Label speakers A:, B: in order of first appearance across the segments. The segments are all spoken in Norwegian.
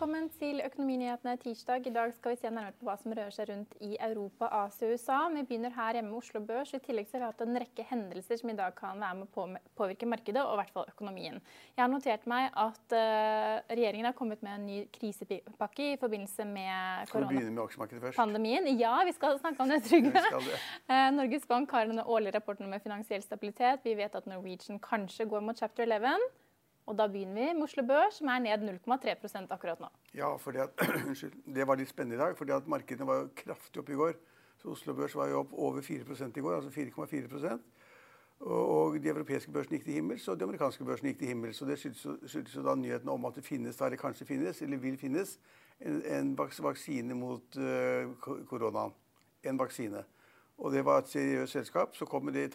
A: Velkommen til Økonominyhetene tirsdag. I dag skal vi se nærmere på hva som rører seg rundt i Europa, Asia og USA. Vi begynner her hjemme med Oslo Børs. I tillegg så har vi hatt en rekke hendelser som i dag kan være med å påvirke markedet, og i hvert fall økonomien. Jeg har notert meg at uh, regjeringen har kommet med en ny krisepakke i forbindelse med koronapandemien. Ja, vi skal snakke om det, Trygve. Uh, Norges Bank har denne årlige rapporten med finansiell stabilitet. Vi vet at Norwegian kanskje går mot chapter 11. Og da begynner vi med Oslo Børs, som er ned 0,3% akkurat nå.
B: Ja, at, det var litt spennende i dag, fordi at markedene var jo kraftig opp i går. Så Oslo Børs var jo opp over 4% i går, altså 4,4% og de europeiske børsene gikk til himmels, og de amerikanske børsene gikk til himmels. Så det skyldes jo da nyheten om at det finnes, eller kanskje finnes, eller vil finnes, en, en vaksine mot uh. En vaksine. Og det var et seriøst selskap. Så kom de,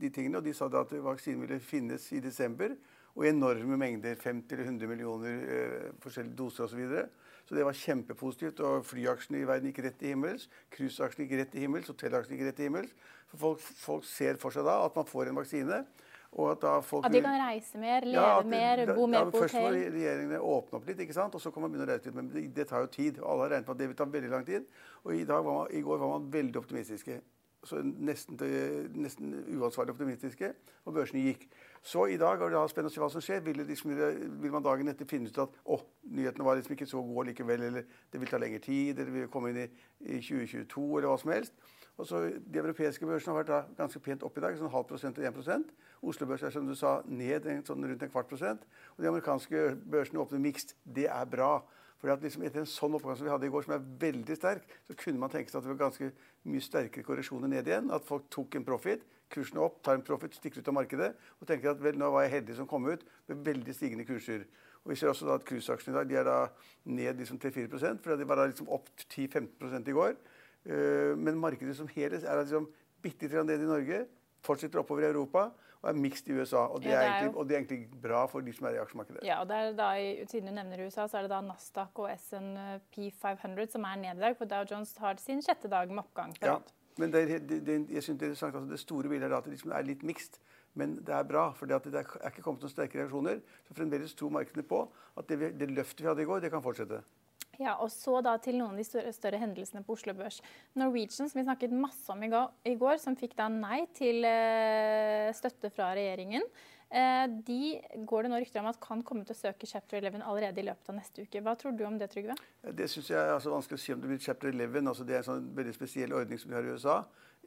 B: de tingene, og de sa at vaksinen ville finnes i desember og enorme mengder, 50-100 millioner eh, forskjellige doser osv. Så, videre. så det var kjempepositivt. Og flyaksjene i verden gikk rett til himmels. Cruiseaksjene gikk rett til himmels. Hotellaksjene gikk rett til himmels. For folk, folk, ser for seg da at man får en vaksine. Og at, da folk,
A: at de kan reise mer, leve ja, mer, bo mer på hotell?
B: Først må regjeringene åpne opp litt, ikke sant? og så kan man begynne å reise litt. Men det, det tar jo tid. og Alle har regnet med at det vil ta veldig lang tid. Og i, var man, i går var man veldig optimistiske. Så nesten, nesten uansvarlig optimistiske. Og børsene gikk. Så i dag er det spennende å se hva som skjer. Vil, liksom, vil, man dagen etter finne ut at å, nyhetene var liksom ikke så gode likevel, eller det vil ta lengre tid, eller vi vil komme inn i, i 2022, eller hva som helst. Og så De europeiske børsene har vært ganske pent opp i dag, sånn halv prosent og 1 Oslo-børsen er som du sa, ned sånn rundt en kvart prosent. Og de amerikanske børsene åpner mikst. Det er bra. For liksom Etter en sånn oppgang som vi hadde i går, som er veldig sterk, så kunne man tenke seg at det var ganske mye sterkere korreksjoner ned igjen. At folk tok en profit kursene opp, tar en profit, stikker ut av markedet og tenker at vel, nå var jeg heldig som kom ut med veldig stigende kurser. Og Vi ser også da at cruiseaksjene i dag de er da ned liksom 3-4 for de var da liksom opp 10-15 i går. Uh, men markedet som helhet er liksom bitte litt ned i Norge, fortsetter oppover i Europa og er mixed i USA. Og det, ja, det er, egentlig, og det er egentlig bra for de som er i aksjemarkedet.
A: Ja, og det er da, Siden du nevner USA, så er det da Nasdaq og SNP 500 som er ned i dag. For Dow Jones har sin sjette dag med oppgang.
B: Ja. Men det, det, det, jeg synes det, er interessant, altså det store bildet er at det liksom er litt mikst. Men det er bra, for det, er ikke kommet noen sterke reaksjoner. Så fremdeles tror markedene på at det, det løftet vi hadde i går, det kan fortsette.
A: Ja, og så da til noen av de større, større, hendelsene på Oslo Børs. Norwegian, som vi snakket masse om i går, i går som fikk da nei til eh, støtte fra regjeringen. Eh, de går det nå rykter om at kan komme til å søke chapter 11 allerede i løpet av neste uke. Hva tror du om det, Trygve?
B: Det syns jeg er altså vanskelig å si om det blir chapter 11. Altså, det er en sånn veldig spesiell ordning som vi har i USA.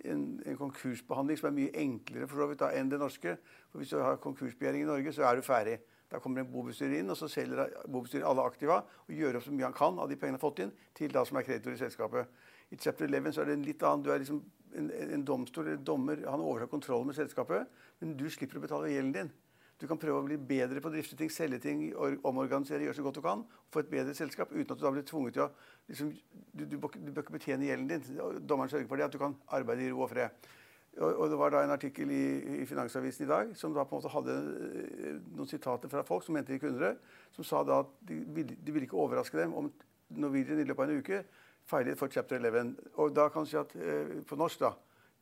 B: En, en konkursbehandling som er mye enklere for så vidt da, enn det norske. For Hvis du har konkursbegjæring i Norge, så er du ferdig. Da kommer en bobestyrer inn, og så selger bobestyrer alle aktiva og gjør opp så mye han kan av de pengene han har fått inn, til da som er kreditor i selskapet. I chapter 11 så er det en litt annen. Du er liksom en, en domstol eller dommer. Han overtar kontrollen med selskapet, men du slipper å betale gjelden din. Du kan prøve å bli bedre på å drifte ting, selge ting, omorganisere, gjøre så godt du kan. Få et bedre selskap uten at du da blir tvunget til å liksom, du, du, bør, ikke betjene gjelden din. Dommeren sørger for det, at du kan arbeide i ro og fred. Og, og Det var da en artikkel i, i, Finansavisen i dag som da på en måte hadde eh, noen sitater fra folk som mente de kunne det, som sa da at de de ville ikke overraske dem om Norwegian i løpet av en uke feilet for chapter 11. Og da kan du si at eh, på norsk da,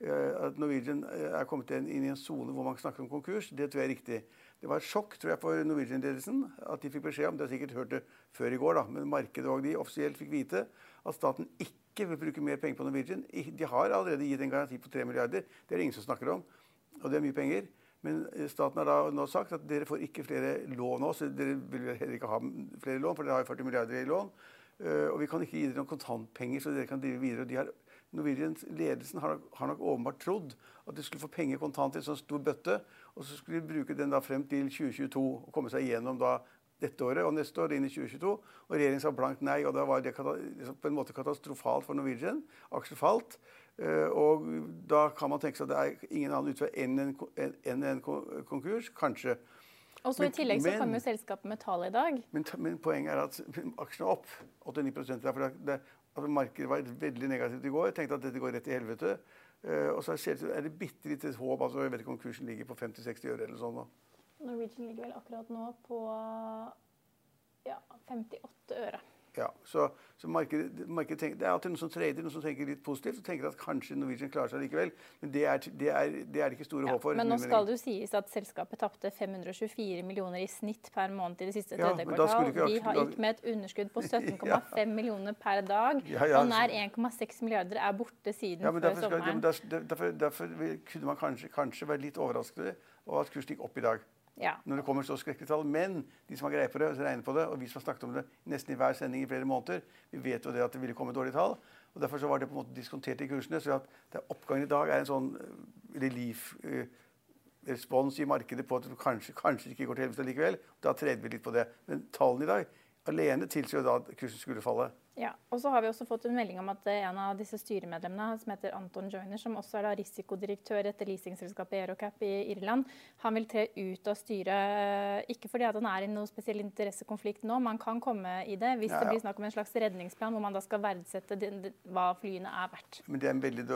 B: eh, at Norwegian er kommet inn i en sone hvor man snakker om konkurs, det tror jeg er riktig. Det var et sjokk tror jeg, for Norwegian-ledelsen at de fikk beskjed om det har sikkert hørt det før i går, da, men markedet og de offisielt fikk vite at staten ikke vil bruke mer penger på Norwegian. De har allerede gitt en garanti på 3 milliarder. Det er det ingen som snakker om. Og det er mye penger. Men eh, staten har da nå sagt at dere får ikke flere lån nå. Så dere vil heller ikke ha flere lån, for dere har 40 milliarder i lån. Eh, og vi kan ikke gi dere noen kontantpenger så dere kan drive videre. Og de har Norwegian-ledelsen har, har, nok åpenbart trodd at de skulle få penger kontant i en sånn stor bøtte, og så skulle de bruke den da frem til 2022 og komme seg igjennom da dette året og neste år inn i 2022. Og regjeringen sa blankt nei, og da var det liksom på en måte katastrofalt for Norwegian. Aksjen falt. Eh, og da kan man tenke seg at det er ingen annen utvei enn en, en, en, konkurs. Kanskje.
A: Og så I tillegg så kommer jo selskapet med tall i dag.
B: Men, men, poenget er at aksjene er opp 89 derfor det, det, altså Markedet var veldig negativt i går. Jeg tenkte at dette går rett i helvete. Uh, og så er det bitte lite håp. altså Jeg vet ikke om kursen ligger på 50-60 øre eller sånn.
A: Norwegian ligger vel akkurat nå på ja, 58 øre.
B: Ja, så, så markedet, markedet tenker, Det er alltid noen som trader, noen som tenker litt positivt og tenker at kanskje Norwegian klarer seg likevel. Men det er det, er, det, er ikke store ja, håp for.
A: Men nå skal det jo sies at selskapet tapte 524 millioner i snitt per måned i det siste tredje ja, kvartal. De har gikk med et underskudd på 17,5 ja. millioner per dag. og nær 1,6 milliarder er borte siden før sommeren.
B: Derfor, derfor, derfor, kunne man kanskje, kanskje være litt overrasket over at kursen gikk opp i dag.
A: Ja.
B: Når det kommer så skrekkelige tall. Men de som har greie på det, regner på det, og vi som har snakket om det nesten i hver sending i flere måneder, vi vet jo det at det ville komme dårlige tall. og Derfor så var det på en måte diskontert i kursene. så at Oppgangen i dag er en sånn eh, relief uh, respons i markedet på at det kanskje, kanskje ikke går til helvete likevel. Da treder vi litt på det. Men tallene i dag alene tilsier da at kursen skulle falle.
A: Ja, og så har vi også fått en melding om at en av disse styremedlemmene, som heter Anton Joyner, som også er da risikodirektør etter leasingselskapet Aerocap i Irland, han vil tre ut av styret. Ikke fordi at han er i noen spesiell interessekonflikt nå, men han kan komme i det hvis ja, ja. det blir snakk om en slags redningsplan hvor man da skal verdsette hva flyene er verdt.
B: Men det er en veldig,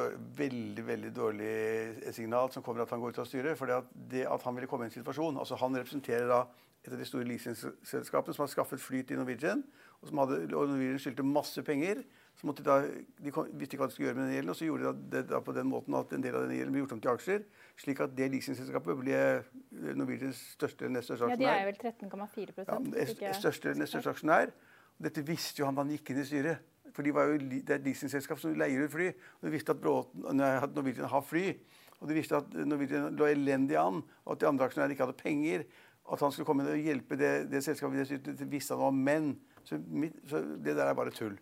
B: veldig, veldig dårlig signal som kommer at han går ut av styret. For det at han ville komme i en situasjon altså Han representerer da et av de store leasingselskapene som har skaffet fly til Norwegian og som hadde, og Norwegian skyldte masse penger. så måtte de da, de visste ikke hva de skulle gjøre med den gjelden, og så gjorde de det da på den måten at en del av den gjelden ble gjort om til aksjer. Slik at det leasingselskapet ble Norwegians største eller nest største aksjonær.
A: Ja, De er vel 13,4
B: ja, Største eller nest største aksjonær. Dette visste jo han da han gikk inn i styret. For de var jo, det er et leasingselskap som leier ut fly. Og de visste at, Bråten, at Norwegian har fly. Og de visste at Norwegian lå elendig an, og at de andre aksjonærene ikke hadde penger. At han skulle komme inn og hjelpe det, det selskapet, det visste han om. menn. så, så, det der er bare tull.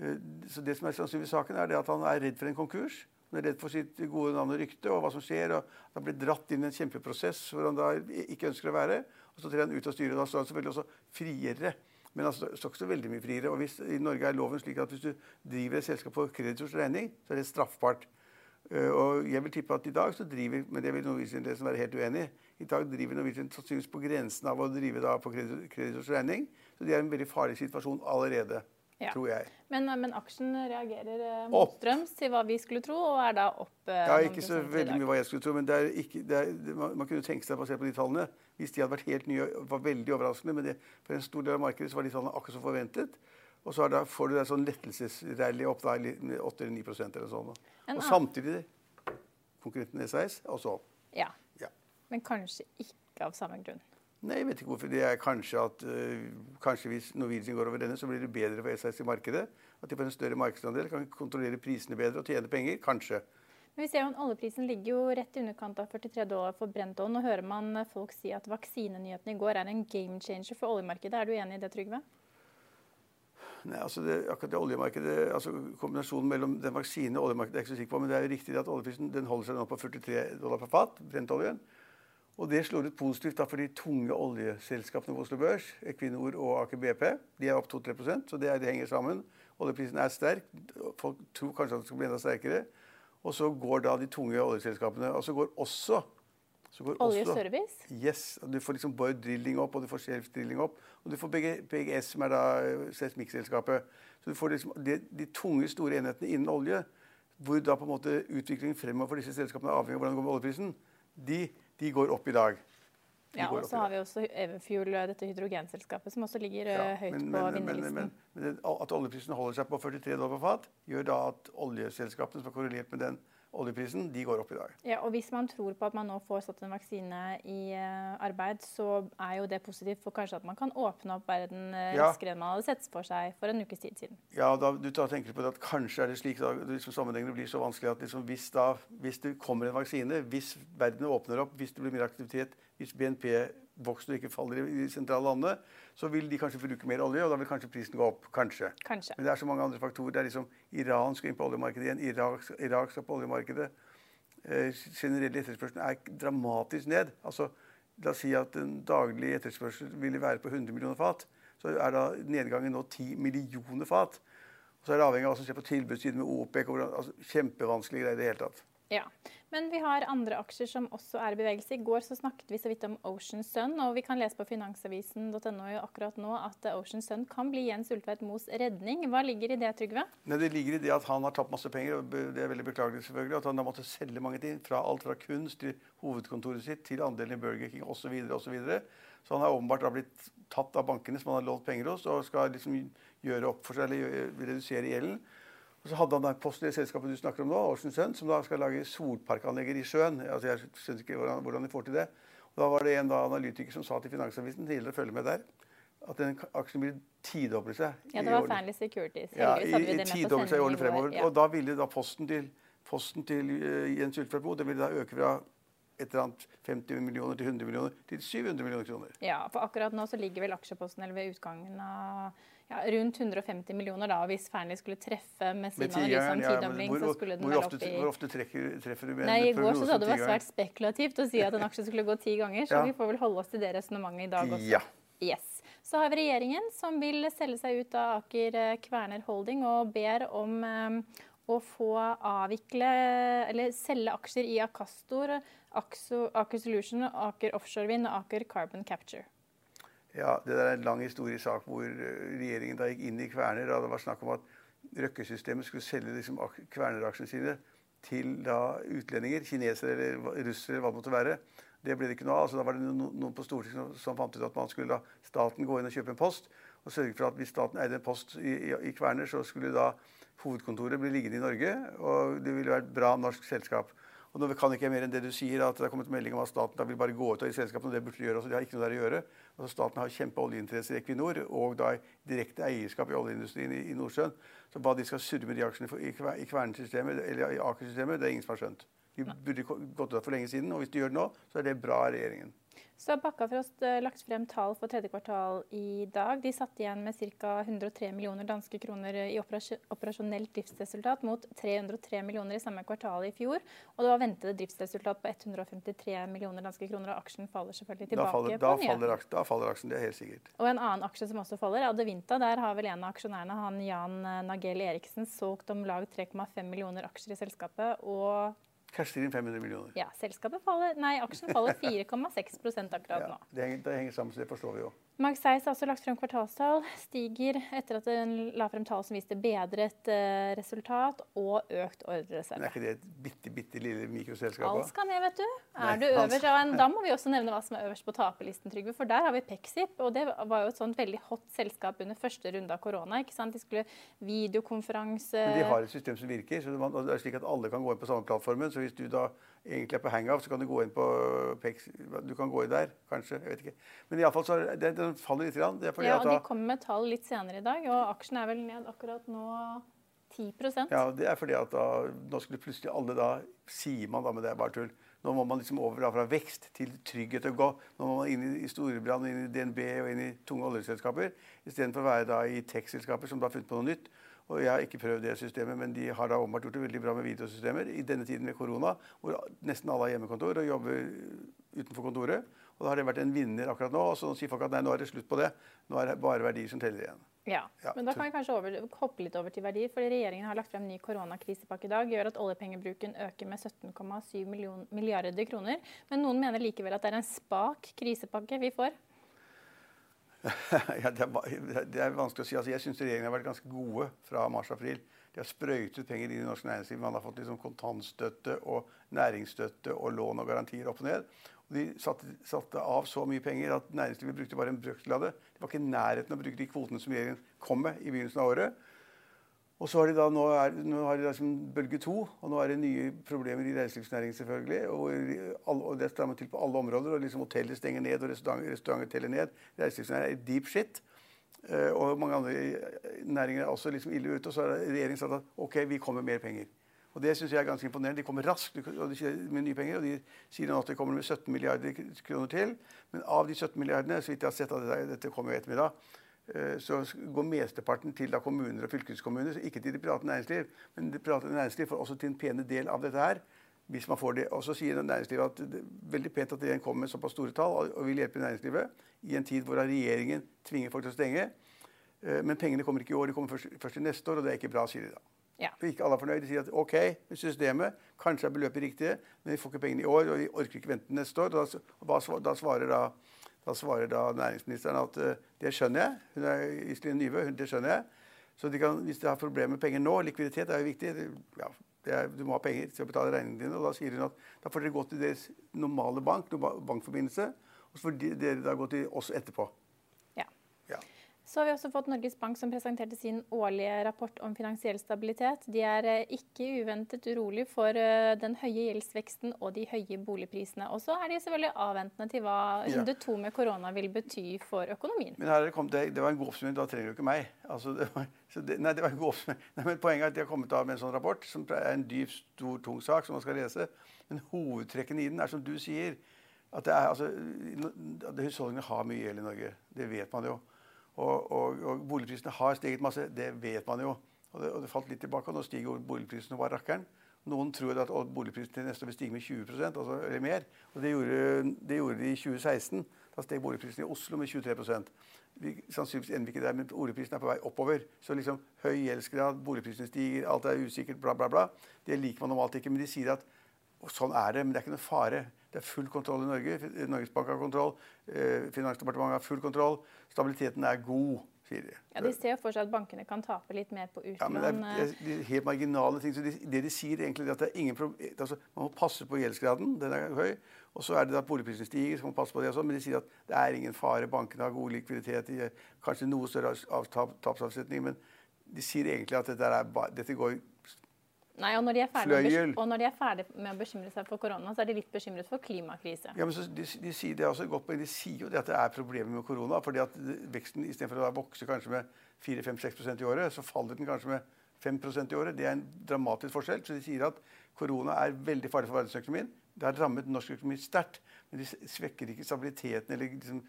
B: Eh, så det som er sannsynlig i saken, er at han er redd for en konkurs. Han er redd for sitt gode navn og rykte og hva som skjer. og Han blir dratt inn i en kjempeprosess hvor han da ikke ønsker å være. og Så trer han ut av styret. Da står han selvfølgelig også friere. Men han står ikke så veldig mye friere. og hvis, I Norge er loven slik at hvis du driver et selskap på kreditors regning, så er det straffbart. Uh, og jeg vil tippe at i dag så driver men det vil Norwegian-ledelsen være helt uenig i. Dag driver Norwegian sannsynligvis på grensen av å drive da på kreditors regning. Så de er i en veldig farlig situasjon allerede. Ja. tror jeg.
A: Men, men, aksjen reagerer eh, motstrøms til hva vi skulle tro, og er da opp
B: eh, Ja, ikke så veldig mye hva jeg skulle tro, men det er ikke, det er, man, man, kunne tenke seg, basert på de tallene Hvis de hadde vært helt nye, var veldig overraskende, men det, for en stor del av markedet så var de tallene akkurat som forventet. Og så da, får du en sånn lettelsesrally opp da, 8-9% eller sånn. Og samtidig konkurrenten SAS også opp.
A: Ja. Men kanskje ikke av samme grunn.
B: Nei, jeg vet ikke hvorfor. Det er kanskje at uh, kanskje hvis Norwegian går over denne, så blir det bedre for SAS i markedet. At de får en større markedsandel, kan kontrollere prisene bedre og tjene penger. Kanskje.
A: Men vi ser jo at Oljeprisen ligger jo rett i underkant av 43 dollar for brent Nå hører man folk si at vaksinenyhetene i går er en game changer for oljemarkedet. Er du enig i det, Trygve?
B: Nei, altså det, akkurat det oljemarkedet, altså Kombinasjonen mellom den vaksinen og oljemarkedet er jeg ikke så sikker på, men det er jo riktig at oljeprisen den holder seg nå på 43 dollar per fat. brentoljen. Og det slår ut positivt da for de tunge oljeselskapene på Oslo Børs, Equinor og Aker BP. De er opp 2-3% så det, det, henger sammen. Oljeprisen er sterk. Folk tror kanskje at det skal bli enda sterkere. Og så går da de tunge oljeselskapene. Og så går også
A: Oljeservice?
B: Yes. Du får liksom Bård Drilling opp, og du får Shelf Drilling opp. Og du får PGS, som er da eh, seismikkselskapet. Så du får liksom de, de, tunge, store enhetene innen olje, hvor da på en måte utviklingen fremover for disse selskapene er avhengig av hvordan det går med oljeprisen, de de går opp i dag.
A: De ja, og så har vi også Everfuel, dette hydrogenselskapet, som også ligger ja, høyt men, på vinnerlisten. Men,
B: men, men, at oljeprisen holder seg på 43 dollar på fat, gjør da at oljeselskapene som er korrelert med den oljeprisen de går opp i dag.
A: Ja, og Hvis man tror på at man nå får satt en vaksine i uh, arbeid, så er jo det positivt for kanskje at man kan åpne opp verden raskere ja. enn man hadde sett for seg for en ukes tid siden.
B: Ja, da, du tenker på det at kanskje er det slik da, liksom, sammenhengene blir så vanskelig at liksom, hvis, da, hvis det kommer en vaksine, hvis verden åpner opp, hvis det blir mer aktivitet, hvis BNP vokser og ikke faller i de sentrale landene, så vil de kanskje bruke mer olje, og da vil kanskje prisen gå opp. Kanskje.
A: Kanskje.
B: Men det er så mange andre faktorer. Det er liksom Iran skal inn på oljemarkedet igjen. Irak, Irak skal på oljemarkedet. Eh, generell etterspørsel er dramatisk ned. Altså, La oss si at den daglige etterspørsel ville være på 100 millioner fat. Så er da nedgangen nå 10 millioner fat. Og så er det avhengig av hva som skjer på tilbudssiden med OPEC. Og altså, kjempevanskelig greie i det hele tatt.
A: Ja, Men vi har andre aksjer som også er i bevegelse. I går så snakket vi så vidt om Ocean Sun, og vi kan lese på finansavisen.no akkurat nå at Ocean Sun kan bli Jens Ulltveit Moes redning. Hva ligger i det, Trygve?
B: Nei, det ligger i det at han har tapt masse penger. og Det er veldig beklagelig selvfølgelig, At han har måttet selge mange ting. Fra alt fra kunst til hovedkontoret sitt til andelen i Burger King osv. Videre, så han har åpenbart blitt tatt av bankene som han har lånt penger hos, og skal liksom gjøre opp for seg eller redusere gjelden. Og så hadde han da posten i selskapet du snakker om nå, Ocean Sun, som da skal lage solparkanlegger i sjøen. Altså jeg skjønner ikke hvordan, hvordan, de får til det. Og da var det en da, analytiker som sa til Finansavisen, det gjelder å følge med der, at den aksjen vil tidoble seg.
A: Ja, det var Fanley Securities.
B: Ja, i, i tidoble seg i årene fremover. Ja. Og da ville da posten til, posten til uh, Jens Ulfeldt det ville da øke fra et eller annet 50 millioner til 100 millioner til 700 millioner kroner.
A: Ja, for akkurat nå så ligger vel aksjeposten eller ved utgangen av ja, rundt 150 millioner da, hvis Fearnley skulle treffe med sin analyse om tidobling.
B: Ja,
A: så skulle den være oppe i
B: hvor ofte trekker, treffer du med
A: Nei, I går så sa du det var svært spekulativt å si at en aksje skulle gå ti ganger, så
B: Ja.
A: vi får vel holde oss til det resonnementet i dag også.
B: Ja.
A: Yes. Så har vi regjeringen som vil selge seg ut av Aker eh, Kværner Holding og ber om um, å få avvikle eller selge aksjer i Akastor, Aker Solution, Aker Offshore Wind og Aker Carbon Capture.
B: Ja, Det der er en lang historisk sak hvor eh, regjeringen da gikk inn i Kverner. Da det var snakk om at Røkke-systemet skulle selge liksom ak- Kverner-aksjene sine til da utlendinger, kinesere eller russere eller hva det måtte være. Det ble det ikke noe av. altså Da var det noen på Stortinget som, fant ut at man skulle la staten gå inn og kjøpe en post. Og sørge for at hvis staten eide en post i, i, i Kverner, så skulle da hovedkontoret bli liggende i Norge. Og det ville vært bra norsk selskap. Og nå kan ikke mer enn det du sier, at det har kommet melding om at staten da vil bare gå ut av de selskapene. og Det burde de gjøre altså De har ikke noe der å gjøre. Altså, staten har kjempeoljeinteresser i Equinor og da direkte eierskap i oljeindustrien i, i Nordsjøen. Så hva de skal surre med de aksjene for, i, i eller i Aker-systemet, det er ingen som har skjønt. De burde gått ut for lenge siden, og hvis de gjør det nå, så er det bra av regjeringen.
A: Så har Bakkafrost eh, lagt frem tall for tredje kvartal i dag. De satt igjen med ca. 103 millioner danske kroner i operasjonelt driftsresultat mot 303 millioner i samme kvartal i fjor. Og det var ventede driftsresultat på 153 millioner danske kroner, og aksjen faller selvfølgelig
B: Da
A: tilbake
B: da
A: på
B: nye.
A: nyheten.
B: faller aksjen, da faller aksjen, det er helt sikkert.
A: Og en annen aksje som også faller, Adevinta. Der har vel en av aksjonærene, han Jan eh, Nagel Eriksen, solgt om lag 3,5 millioner aksjer i selskapet. Og
B: Casher inn 500 millioner.
A: ja, selskapet faller, nei, aksjen faller 4,6% akkurat nå.
B: Ja, det, henger, det henger sammen, så det forstår vi jo.
A: Magseis har også lagt frem kvartalstall. Stiger etter at den la frem tall som viste bedret eh, resultat og økt
B: Men er ikke det et bitte, bitte lille mikroselskap?
A: Alt skal ned, vet du.
B: Nei,
A: Er du øverst, ja, Da må vi også nevne hva som er øverst på taperlisten, Trygve. For der har vi Pexip. Og det var jo et sånt veldig hot selskap under første runde av korona. ikke sant? De skulle videokonferanse
B: Men de har et system som virker. så det er slik at Alle kan gå inn på samme plattformen. Så hvis du da egentlig er på hangout, så kan du gå inn på Pex. Du kan gå inn der, kanskje. jeg vet ikke. Men iallfall så det, den faller litt. Grann. Det er fordi
A: Ja,
B: at
A: og
B: da,
A: De kommer med tall litt senere i dag, og aksjen er vel ned akkurat nå 10%
B: ja, det er fordi at da, nå skulle plutselig alle da Sier man da, men det er bare tull. Nå må man liksom over da, fra vekst til trygghet og gå. Nå må man inn i, i Storebrand, inn i DNB og inn i tunge oljeselskaper. Istedenfor å være da i tech-selskaper som da har funnet på noe nytt. Og Jeg har ikke prøvd det systemet, men de har da åpenbart gjort det veldig bra med videosystemer i denne tiden med korona, hvor nesten alle har hjemmekontor og jobber utenfor kontoret. Og da har det vært en vinner akkurat nå. Og så sier folk at nei, nå er det slutt på det. Nå er det bare verdier som teller igjen.
A: Ja,
B: Ja,
A: men da kan vi kanskje over, hoppe litt over til verdier. fordi Regjeringen har lagt frem ny koronakrisepakke i dag. gjør at oljepengebruken øker med 17,7 milliarder kroner. Men noen mener likevel at det er en spak krisepakke vi får.
B: ja, det, er, det er vanskelig å si. Altså, jeg syns regjeringen har vært ganske gode fra mars-april. De har sprøytet penger inn i norsk næringsliv. Man har fått liksom kontantstøtte og næringsstøtte og lån og garantier opp og ned. Og de satte, satte av så mye penger at næringslivet brukte bare en brøkdel av det. Det var ikke i nærheten å bruke de kvotene som regjeringen kom med i begynnelsen av året. Og så har de da, nå, er, nå har de liksom bølge to, og nå er det nye problemer i reiselivsnæringen selvfølgelig. Og, all, og det strammer til på alle områder. og liksom Hoteller stenger ned, og restauranter, restauranter teller ned. Reiselivsnæringen er deep shit. Eh, og mange andre næringer er også liksom ille ute. Og så har regjeringen sagt at ok, vi kommer med mer penger. Og Det syns jeg er ganske imponerende. De kommer raskt med nye penger. og De sier nå at det kommer med 17 milliarder kroner til. Men av de 17 milliardene, så vidt jeg har sett at dette kommer i ettermiddag, eh, så går mesteparten til da kommuner og fylkeskommuner. Ikke til det private næringsliv, men det private næringsliv får også til en pene del av dette her. hvis man får det. Og så sier næringslivet at det er veldig pent at regjeringen kommer med såpass store tall og vil hjelpe næringslivet i en tid hvor regjeringen tvinger folk til å stenge. Eh, men pengene kommer ikke i år, de kommer først, først til neste år, og det er ikke bra, sier de da.
A: Ja.
B: For ikke alle er fornøyd. De sier at OK, systemet, kanskje er beløpet riktig, men vi får ikke pengene i år, og vi orker ikke vente neste år. Og da, da, svarer da, da, svarer da næringsministeren at uh, det skjønner jeg. Hun er Iselin Nyve, det skjønner jeg. Så de kan, hvis de har problemer med penger nå, likviditet er jo viktig ja, er, Du må ha penger til å betale regningene dine. Og da sier hun at da får dere gå til deres normale bank, bankforbindelse, og så får dere da gå til oss etterpå.
A: Så har vi også fått Norges Bank som presenterte sin årlige rapport om finansiell stabilitet. De er eh, ikke uventet urolig for eh, den høye gjeldsveksten og de høye boligprisene. Og så er de selvfølgelig avventende til hva runde to med korona vil bety for økonomien.
B: Men her kom det, det var en god oppsummering. Da trenger du ikke meg. Altså, det var, det, nei, det var en god oppsummering. Poenget er at de har kommet av med en sånn rapport, som er en dyp, stor, tung sak som man skal lese. Men hovedtrekkene i den er som du sier, at det er, altså, husholdningene har mye gjeld i Norge. Det vet man jo. Og, og, og, boligprisene har steget masse. Det vet man jo. Og det, og det falt litt tilbake, og nå stiger boligprisene bare rakkeren. Noen tror at boligprisene til neste år vil stige med 20% altså, eller mer. Og det gjorde, det gjorde, de i 2016. Da steg boligprisene i Oslo med 23 vi, Sannsynligvis ender vi ikke der, men boligprisene er på vei oppover. Så liksom høy gjeldsgrad, boligprisene stiger, alt er usikkert, bla, bla, bla. Det liker man normalt ikke. Men de sier at sånn er det, men det er ikke noe fare. Det er full kontroll i Norge. Norges Bank har kontroll. Eh, Finansdepartementet har full kontroll. Stabiliteten er god, sier de.
A: Ja, De ser for seg at bankene kan tape litt mer på utlån. Ja, men det
B: er, eh. det er helt marginale ting. Så de, det de sier, egentlig er at det er ingen problem, altså, man må passe på gjeldsgraden. Den er høy. Og så er det at boligprisen stiger, så man må passe på det også. Men de sier at det er ingen fare. Bankene har god likviditet. Kanskje noe større av tapsavsetning. Men de sier egentlig at dette, er, dette går
A: Nei, og når, de er ferdig, og når de er ferdig med å bekymre seg for korona, så er de litt bekymret for klimakrise.
B: Ja, men så, de, de, sier det også godt, men de sier jo det at det er problemer med korona. fordi at veksten istedenfor å vokse kanskje med 4-5-6% i året, så faller den kanskje med 5% i året. Det er en dramatisk forskjell. Så de sier at korona er veldig farlig for verdensøkonomien. Det har rammet norsk økonomi sterkt, men de svekker ikke stabiliteten eller liksom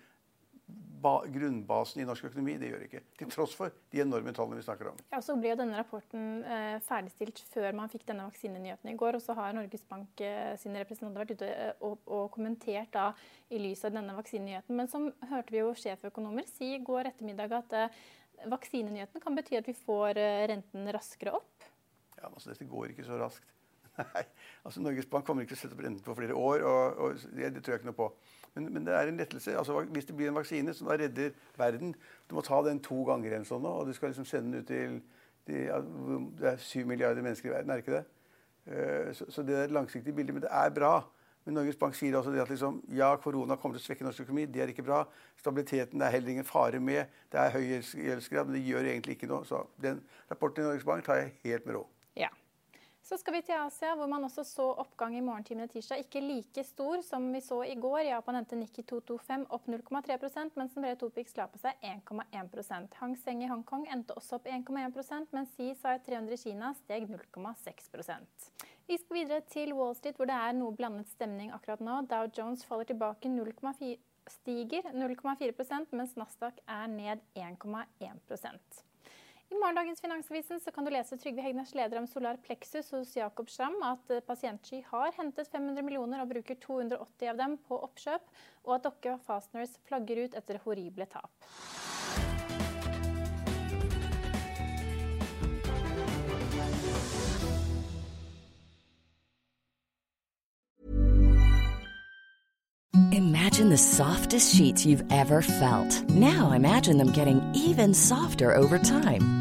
B: grunnbasen i norsk økonomi. Det gjør ikke. Til tross for de enorme tallene vi snakker om.
A: Ja, så ble jo denne rapporten eh, ferdigstilt før man fikk denne vaksinenyheten i går. Og så har Norges Bank eh, sine representanter vært ute eh, og, og, kommentert da i lys av denne vaksinenyheten. Men som hørte vi jo sjeføkonomer si i går ettermiddag at eh, vaksinenyheten kan bety at vi får eh, renten raskere opp.
B: Ja, altså Dette går ikke så raskt. Nei, altså Norges Bank kommer ikke til å sette opp renten på flere år. og, og det, det tror jeg ikke noe på. Men, men, det er en lettelse. Altså, hvis det blir en vaksine som da redder verden Du må ta den to ganger, eller sånn, og du skal liksom sende den ut til de, Det er syv milliarder mennesker i verden, er det ikke det? Uh, så, så, det er et langsiktig bilde. Men det er bra. Men Norges Bank sier også det at liksom, ja, korona kommer til å svekke norsk økonomi. Det er ikke bra. Stabiliteten er heller ingen fare med. Det er høy gjeldsgrad, men det gjør egentlig ikke noe. Så den rapporten i Norges Bank tar jeg helt med råd.
A: Så skal vi til Asia, hvor man også så oppgang i morgentimene tirsdag. Ikke like stor som vi så i går. Japan endte Nikki 225 opp 0,3 mens den brede Topix la på seg 1,1 Hang Seng i Hongkong endte også opp 1,1% mens CSI 300 i Kina steg 0,6% Vi skal videre til Wall Street, hvor det er noe blandet stemning akkurat nå. Dow Jones faller tilbake 0,4 stiger 0,4% mens Nasdaq er ned 1,1 i morgendagens Finansavisen kan du lese Trygve Hegnars leder om Solar Plexus hos Jakob Schram at eh, Pasientsky har hentet 500 millioner og bruker 280 av dem på oppkjøp, og at Dokke Fasteners flagger ut etter horrible tap.
C: Imagine the softest sheets you've ever felt. Now imagine them getting even softer over time.